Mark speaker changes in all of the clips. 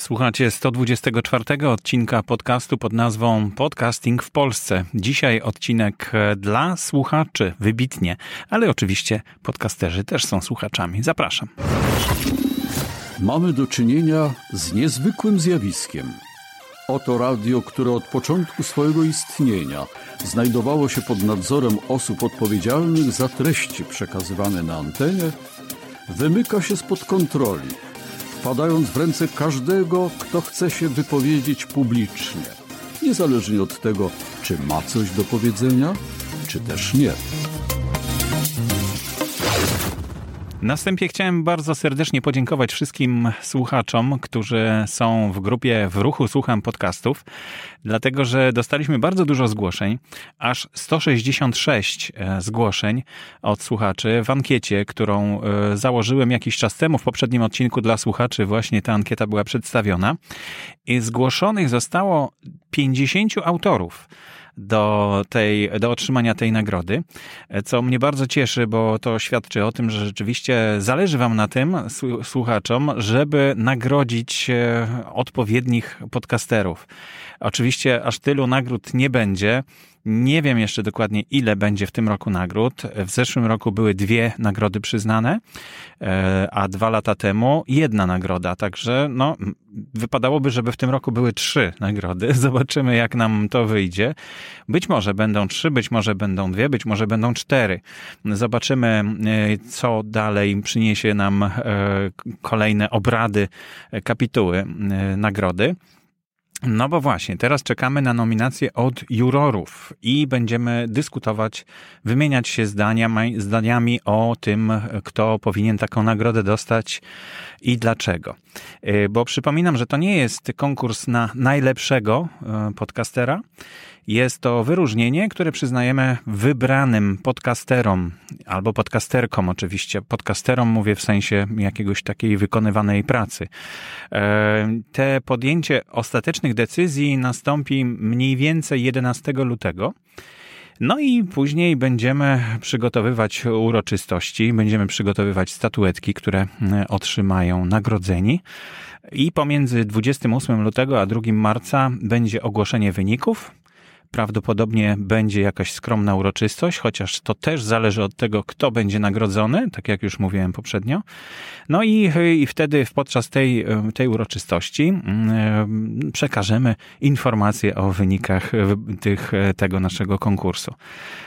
Speaker 1: Słuchacie 124 odcinka podcastu pod nazwą Podcasting w Polsce. Dzisiaj odcinek dla słuchaczy, wybitnie, ale oczywiście podcasterzy też są słuchaczami. Zapraszam.
Speaker 2: Mamy do czynienia z niezwykłym zjawiskiem. Oto radio, które od początku swojego istnienia znajdowało się pod nadzorem osób odpowiedzialnych za treści przekazywane na antenie, wymyka się spod kontroli wpadając w ręce każdego, kto chce się wypowiedzieć publicznie, niezależnie od tego, czy ma coś do powiedzenia, czy też nie.
Speaker 1: Na wstępie chciałem bardzo serdecznie podziękować wszystkim słuchaczom, którzy są w grupie w ruchu Słucham Podcastów, dlatego że dostaliśmy bardzo dużo zgłoszeń, aż 166 e, zgłoszeń od słuchaczy w ankiecie, którą e, założyłem jakiś czas temu w poprzednim odcinku dla słuchaczy. Właśnie ta ankieta była przedstawiona i zgłoszonych zostało 50 autorów do, tej, do otrzymania tej nagrody, co mnie bardzo cieszy, bo to świadczy o tym, że rzeczywiście zależy Wam na tym, słuchaczom, żeby nagrodzić e, odpowiednich podcasterów. Oczywiście aż tylu nagród nie będzie. Nie wiem jeszcze dokładnie, ile będzie w tym roku nagród. W zeszłym roku były dwie nagrody przyznane, e, a dwa lata temu jedna nagroda. Także no, wypadałoby, żeby w tym roku były trzy nagrody. Zobaczymy, jak nam to wyjdzie. Być może będą trzy, być może będą dwie, być może będą cztery. Zobaczymy, e, co dalej przyniesie nam e, kolejne obrady, kapituły nagrody. No bo właśnie, teraz czekamy na nominacje od jurorów i będziemy dyskutować, wymieniać się zdaniami, zdaniami o tym, kto powinien taką nagrodę dostać i dlaczego. Y, bo przypominam, że to nie jest konkurs na najlepszego y, podcastera, jest to wyróżnienie, które przyznajemy wybranym podcasterom albo podcasterkom oczywiście. Podcasterom mówię w sensie jakiegoś takiej wykonywanej pracy. E, te podjęcie ostatecznych decyzji nastąpi mniej więcej 11 lutego. No i później będziemy przygotowywać uroczystości, będziemy przygotowywać statuetki, które otrzymają nagrodzeni. I pomiędzy 28 lutego a 2 marca będzie ogłoszenie wyników. Prawdopodobnie będzie jakaś skromna uroczystość, chociaż to też zależy od tego, kto będzie nagrodzony, tak jak już mówiłem poprzednio. No i, i wtedy podczas tej, tej uroczystości mm, przekażemy informacje o wynikach tych, tego naszego konkursu.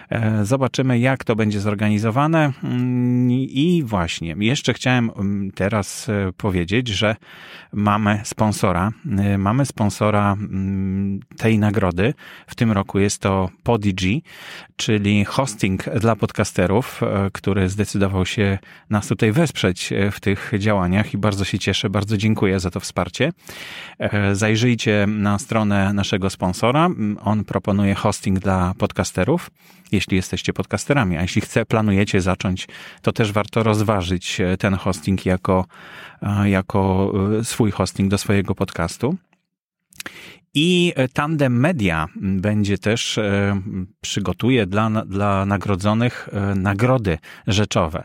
Speaker 1: E, zobaczymy, jak to będzie zorganizowane. Mm, I właśnie, jeszcze chciałem mm, teraz e, powiedzieć, że mamy sponsora. E, mamy sponsora tej nagrody w tym roku jest to Podigy, czyli hosting dla podcasterów, e, który zdecydował się nas tutaj wesprzeć e, w tych działaniach i bardzo się cieszę, bardzo dziękuję za to wsparcie. E, zajrzyjcie na stronę naszego sponsora. On proponuje hosting dla podcasterów, jeśli jesteście podcasterami, a jeśli chce, planujecie zacząć, to też warto rozważyć ten hosting jako, jako swój hosting do swojego podcastu. I Tandem Media będzie też, e, przygotuje dla, dla nagrodzonych e, nagrody rzeczowe.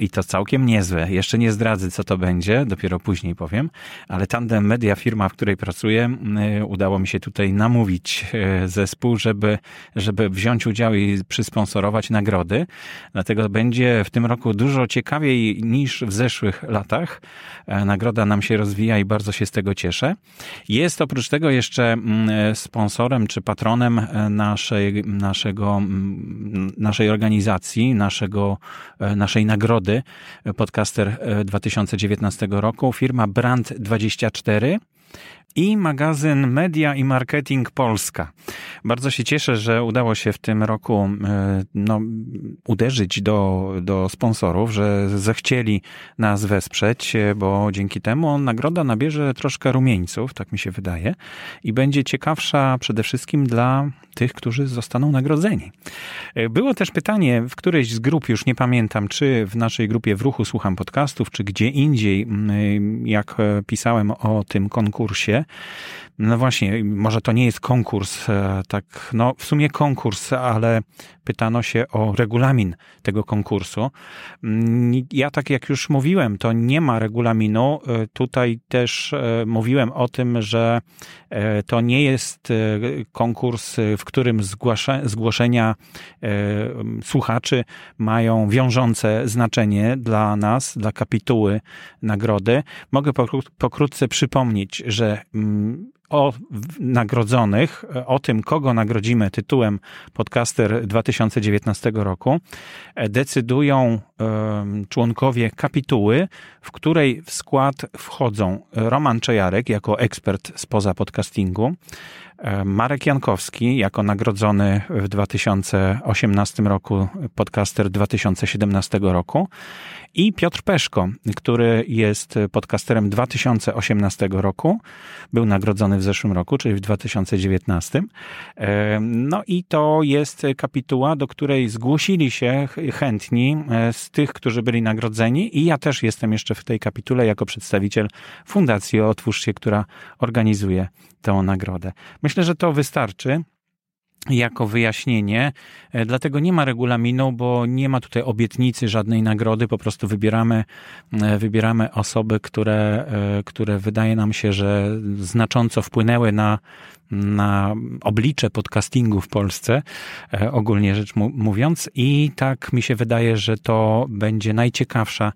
Speaker 1: I to całkiem niezłe. Jeszcze nie zdradzę, co to będzie, dopiero później powiem, ale Tandem Media, firma, w której pracuję, e, udało mi się tutaj namówić zespół, żeby, żeby wziąć udział i przysponsorować nagrody. Dlatego będzie w tym roku dużo ciekawiej niż w zeszłych latach. Nagroda nam się rozwija i bardzo się z tego cieszę. Jest oprócz tego jeszcze jeszcze mm, sponsorem czy patronem e, naszej, naszego, mm, naszej organizacji, naszego, e, naszej nagrody e, Podcaster 2019 roku firma Brand24 i magazyn Media i Marketing Polska. Bardzo się cieszę, że udało się w tym roku e, no, uderzyć do, do sponsorów, że zechcieli nas wesprzeć, e, bo dzięki temu nagroda nabierze troszkę rumieńców, tak mi się wydaje, i będzie ciekawsza przede wszystkim dla tych, którzy zostaną nagrodzeni. E, było też pytanie w którejś z grup, już nie pamiętam, czy w naszej grupie w ruchu słucham podcastów, czy gdzie indziej, jak pisałem o tym konkursie, No właśnie, może to nie jest konkurs, e, tak, no w sumie konkurs, ale pytano się o regulamin tego konkursu. Mm, ja tak jak już mówiłem, to nie ma regulaminu. E, tutaj też e, mówiłem o tym, że to nie jest konkurs, w którym zgłoszenia słuchaczy mają wiążące znaczenie dla nas, dla kapituły nagrody. Mogę pokrótce przypomnieć, że o nagrodzonych, o tym, kogo nagrodzimy tytułem Podcaster 2019 roku, decydują członkowie kapituły, w której w skład wchodzą Roman Czejarek jako ekspert spoza podcastingu, Marek Jankowski jako nagrodzony w 2018 roku podcaster 2017 roku i Piotr Peszko, który jest podcasterem 2018 roku, był nagrodzony w zeszłym roku, czyli w 2019. No i to jest kapituła, do której zgłosili się chętni e, z tych, którzy byli nagrodzeni i ja też jestem jeszcze w tej kapitule jako przedstawiciel Fundacji Otwórz się, która organizuje tę nagrodę. Myślę, że to wystarczy jako wyjaśnienie. E, dlatego nie ma regulaminu, bo nie ma tutaj obietnicy żadnej nagrody. Po prostu wybieramy, e, wybieramy osoby, które, e, które wydaje nam się, że znacząco wpłynęły na na oblicze podcastingu w Polsce, ogólnie rzecz mówiąc, i tak mi się wydaje, że to będzie najciekawsza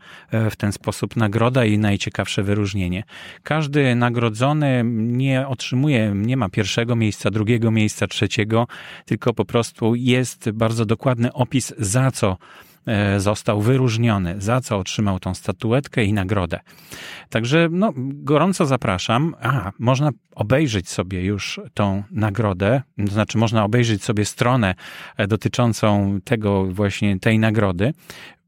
Speaker 1: w ten sposób nagroda i najciekawsze wyróżnienie. Każdy nagrodzony nie otrzymuje, nie ma pierwszego miejsca, drugiego miejsca, trzeciego, tylko po prostu jest bardzo dokładny opis, za co E, został wyróżniony, za co otrzymał tą statuetkę i nagrodę. Także no, gorąco zapraszam. A, można obejrzeć sobie już tą nagrodę, to znaczy można obejrzeć sobie stronę e, dotyczącą tego właśnie tej nagrody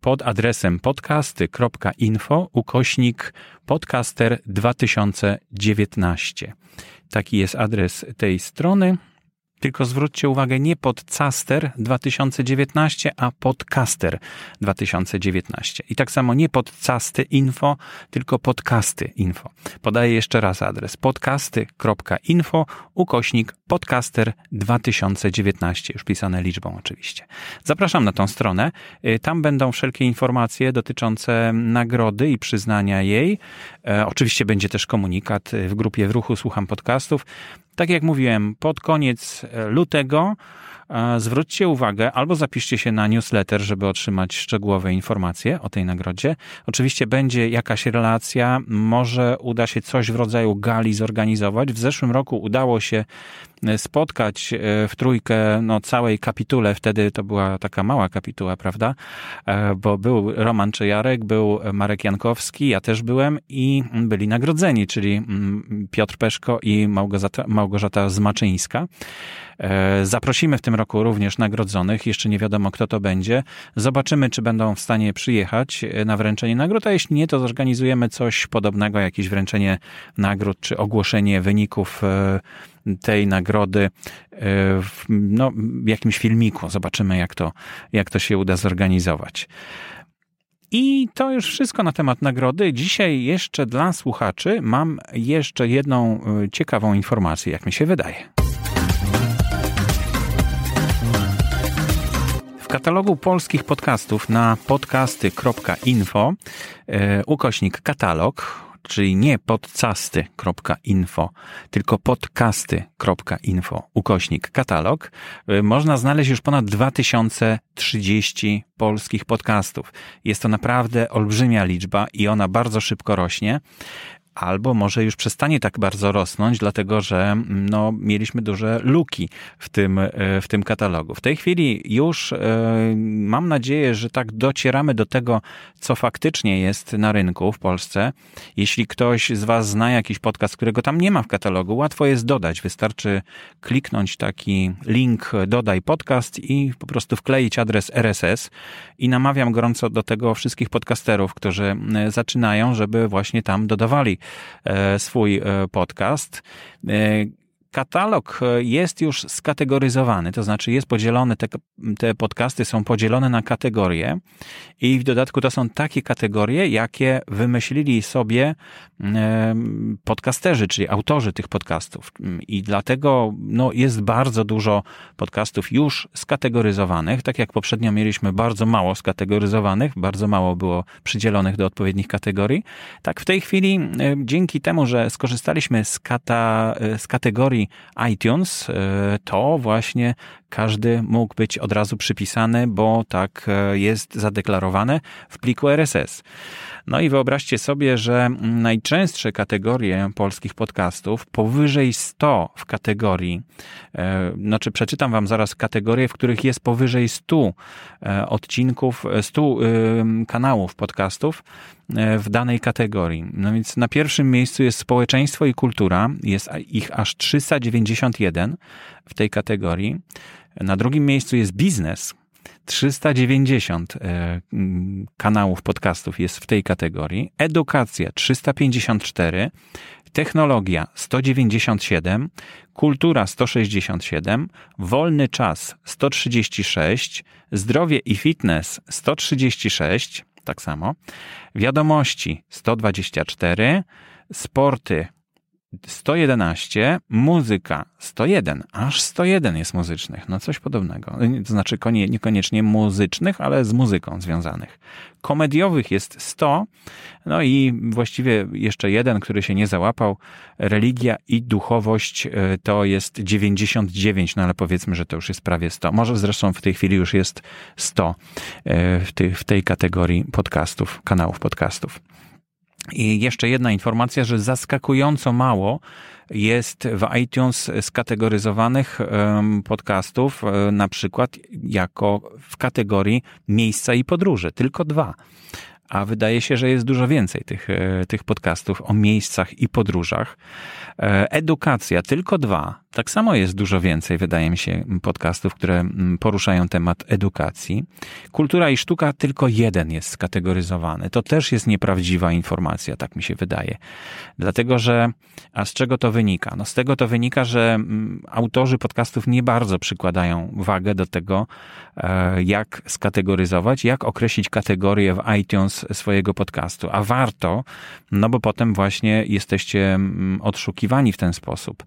Speaker 1: pod adresem podcasty.info ukośnik podcaster 2019. Taki jest adres tej strony. Tylko zwróćcie uwagę nie pod Caster 2019, a podcaster 2019. I tak samo nie pod Casty Info, tylko podcasty info. Podaję jeszcze raz adres podcasty.info ukośnik podcaster 2019, już pisane liczbą oczywiście. Zapraszam na tą stronę. Y, tam będą wszelkie informacje dotyczące nagrody i przyznania jej. E, oczywiście będzie też komunikat y, w grupie w ruchu Słucham Podcastów. Tak jak mówiłem, pod koniec e, lutego e, zwróćcie uwagę albo zapiszcie się na newsletter, żeby otrzymać szczegółowe informacje o tej nagrodzie. Oczywiście będzie jakaś relacja, może uda się coś w rodzaju gali zorganizować. W zeszłym roku udało się spotkać e, w trójkę no, całej kapitule, wtedy to była taka mała kapituła, prawda? E, bo był Roman Czejarek, był Marek Jankowski, ja też byłem i byli nagrodzeni, czyli mm, Piotr Peszko i Małgorzata, Małgorzata Zmaczyńska. E, zaprosimy w tym roku również nagrodzonych, jeszcze nie wiadomo kto to będzie. Zobaczymy, czy będą w stanie przyjechać na wręczenie nagród, a jeśli nie, to zorganizujemy coś podobnego, jakieś wręczenie nagród, czy ogłoszenie wyników tej nagrody e, w, no, jakimś filmiku. Zobaczymy, jak to, jak to się uda zorganizować. I to już wszystko na temat nagrody. Dzisiaj jeszcze dla słuchaczy mam jeszcze jedną e, ciekawą informację, jak mi się wydaje. W katalogu polskich podcastów na podcasty.info e, ukośnik katalog czyli nie podcasty.info, tylko podcasty.info, ukośnik katalog, y, można znaleźć już ponad 2030 polskich podcastów. Jest to naprawdę olbrzymia liczba i ona bardzo szybko rośnie albo może już przestanie tak bardzo rosnąć, dlatego że no, mieliśmy duże luki w tym, e, w tym katalogu. W tej chwili już e, mam nadzieję, że tak docieramy do tego, co faktycznie jest na rynku w Polsce. Jeśli ktoś z Was zna jakiś podcast, którego tam nie ma w katalogu, łatwo jest dodać. Wystarczy kliknąć taki link dodaj podcast i po prostu wkleić adres RSS i namawiam gorąco do tego wszystkich podcasterów, którzy e, zaczynają, żeby właśnie tam dodawali swój e, podcast. E, katalog e, jest już skategoryzowany, to znaczy jest podzielony, te, te podcasty są podzielone na kategorie i w dodatku to są takie kategorie, jakie wymyślili sobie podcasterzy, czyli autorzy tych podcastów. I dlatego no, jest bardzo dużo podcastów już skategoryzowanych. Tak jak poprzednio mieliśmy bardzo mało skategoryzowanych, bardzo mało było przydzielonych do odpowiednich kategorii. Tak w tej chwili, dzięki temu, że skorzystaliśmy z, kata, z kategorii iTunes, e, to właśnie każdy mógł być od razu przypisany, bo tak e, jest zadeklarowane w pliku RSS. No i wyobraźcie sobie, że najczęstsze kategorie polskich podcastów, powyżej 100 w kategorii, e, znaczy przeczytam wam zaraz kategorie, w których jest powyżej 100 odcinków, 100 kanałów podcastów, w danej kategorii. No więc na pierwszym miejscu jest społeczeństwo i kultura, jest ich aż 391 w tej kategorii. Na drugim miejscu jest biznes. 390 e, kanałów podcastów jest w tej kategorii. Edukacja 354, technologia 197, kultura 167, wolny czas 136, zdrowie i fitness 136, tak samo. Wiadomości 124, sporty 111, muzyka 101, aż 101 jest muzycznych, no coś podobnego. To znaczy niekoniecznie muzycznych, ale z muzyką związanych. Komediowych jest 100, no i właściwie jeszcze jeden, który się nie załapał, religia i duchowość e, to jest 99, no ale powiedzmy, że to już jest prawie 100. Może zresztą w tej chwili już jest 100 e, w tej, w tej kategorii podcastów, kanałów podcastów. I jeszcze jedna informacja, że zaskakująco mało jest w iTunes skategoryzowanych podcastów, e, na przykład jako w kategorii miejsca i podróże. Tylko dwa a wydaje się, że jest dużo więcej tych, e, tych podcastów o miejscach i podróżach. E, edukacja, tylko dwa. Tak samo jest dużo więcej, wydaje mi się, podcastów, które poruszają temat edukacji. Kultura i sztuka, tylko jeden jest skategoryzowany. To też jest nieprawdziwa informacja, tak mi się wydaje. Dlatego, że, a z czego to wynika? No z tego to wynika, że autorzy podcastów nie bardzo przykładają wagę do tego, e, jak skategoryzować, jak określić kategorię w iTunes swojego podcastu. A warto, no bo potem właśnie jesteście odszukiwani w ten sposób.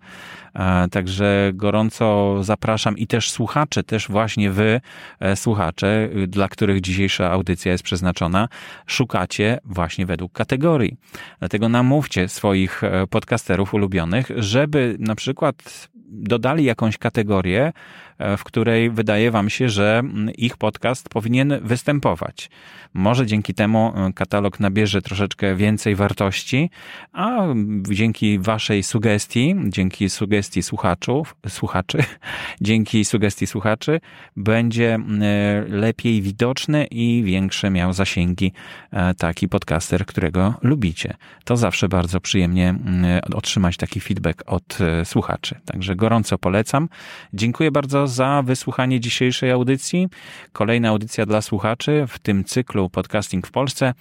Speaker 1: Także gorąco zapraszam i też słuchacze, też właśnie wy, e, słuchacze, dla których dzisiejsza audycja jest przeznaczona, szukacie właśnie według kategorii. Dlatego namówcie swoich e, podcasterów ulubionych, żeby na przykład dodali jakąś kategorię, w której wydaje Wam się, że ich podcast powinien występować. Może dzięki temu e, katalog nabierze troszeczkę więcej wartości, a dzięki Waszej sugestii, dzięki sugestii słuchaczów, słuchaczy, dzięki sugestii słuchaczy, będzie e, lepiej widoczny i większe miał zasięgi e, taki podcaster, którego lubicie. To zawsze bardzo przyjemnie otrzymać taki feedback od słuchaczy. Także gorąco polecam. Dziękuję bardzo za wysłuchanie dzisiejszej audycji. Kolejna audycja dla słuchaczy w tym cyklu Podcasting w Polsce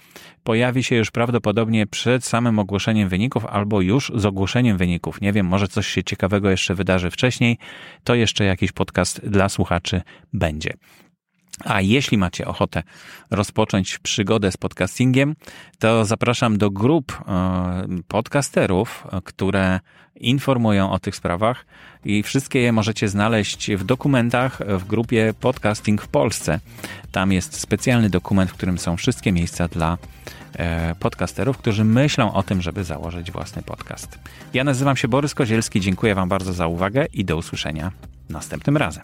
Speaker 1: pojawi się już prawdopodobnie przed samym ogłoszeniem wyników albo już z ogłoszeniem wyników. Nie wiem, może coś się ciekawego jeszcze wydarzy wcześniej, to jeszcze jakiś podcast dla słuchaczy będzie. A jeśli macie ochotę rozpocząć przygodę z podcastingiem, to zapraszam do grup e, podcasterów, które informują o tych sprawach i wszystkie je możecie znaleźć w dokumentach w grupie Podcasting w Polsce. Tam jest specjalny dokument, w którym są wszystkie miejsca dla e, podcasterów, którzy myślą o tym, żeby założyć własny podcast. Ja nazywam się Borys Kozielski, dziękuję Wam bardzo za uwagę i do usłyszenia następnym razem.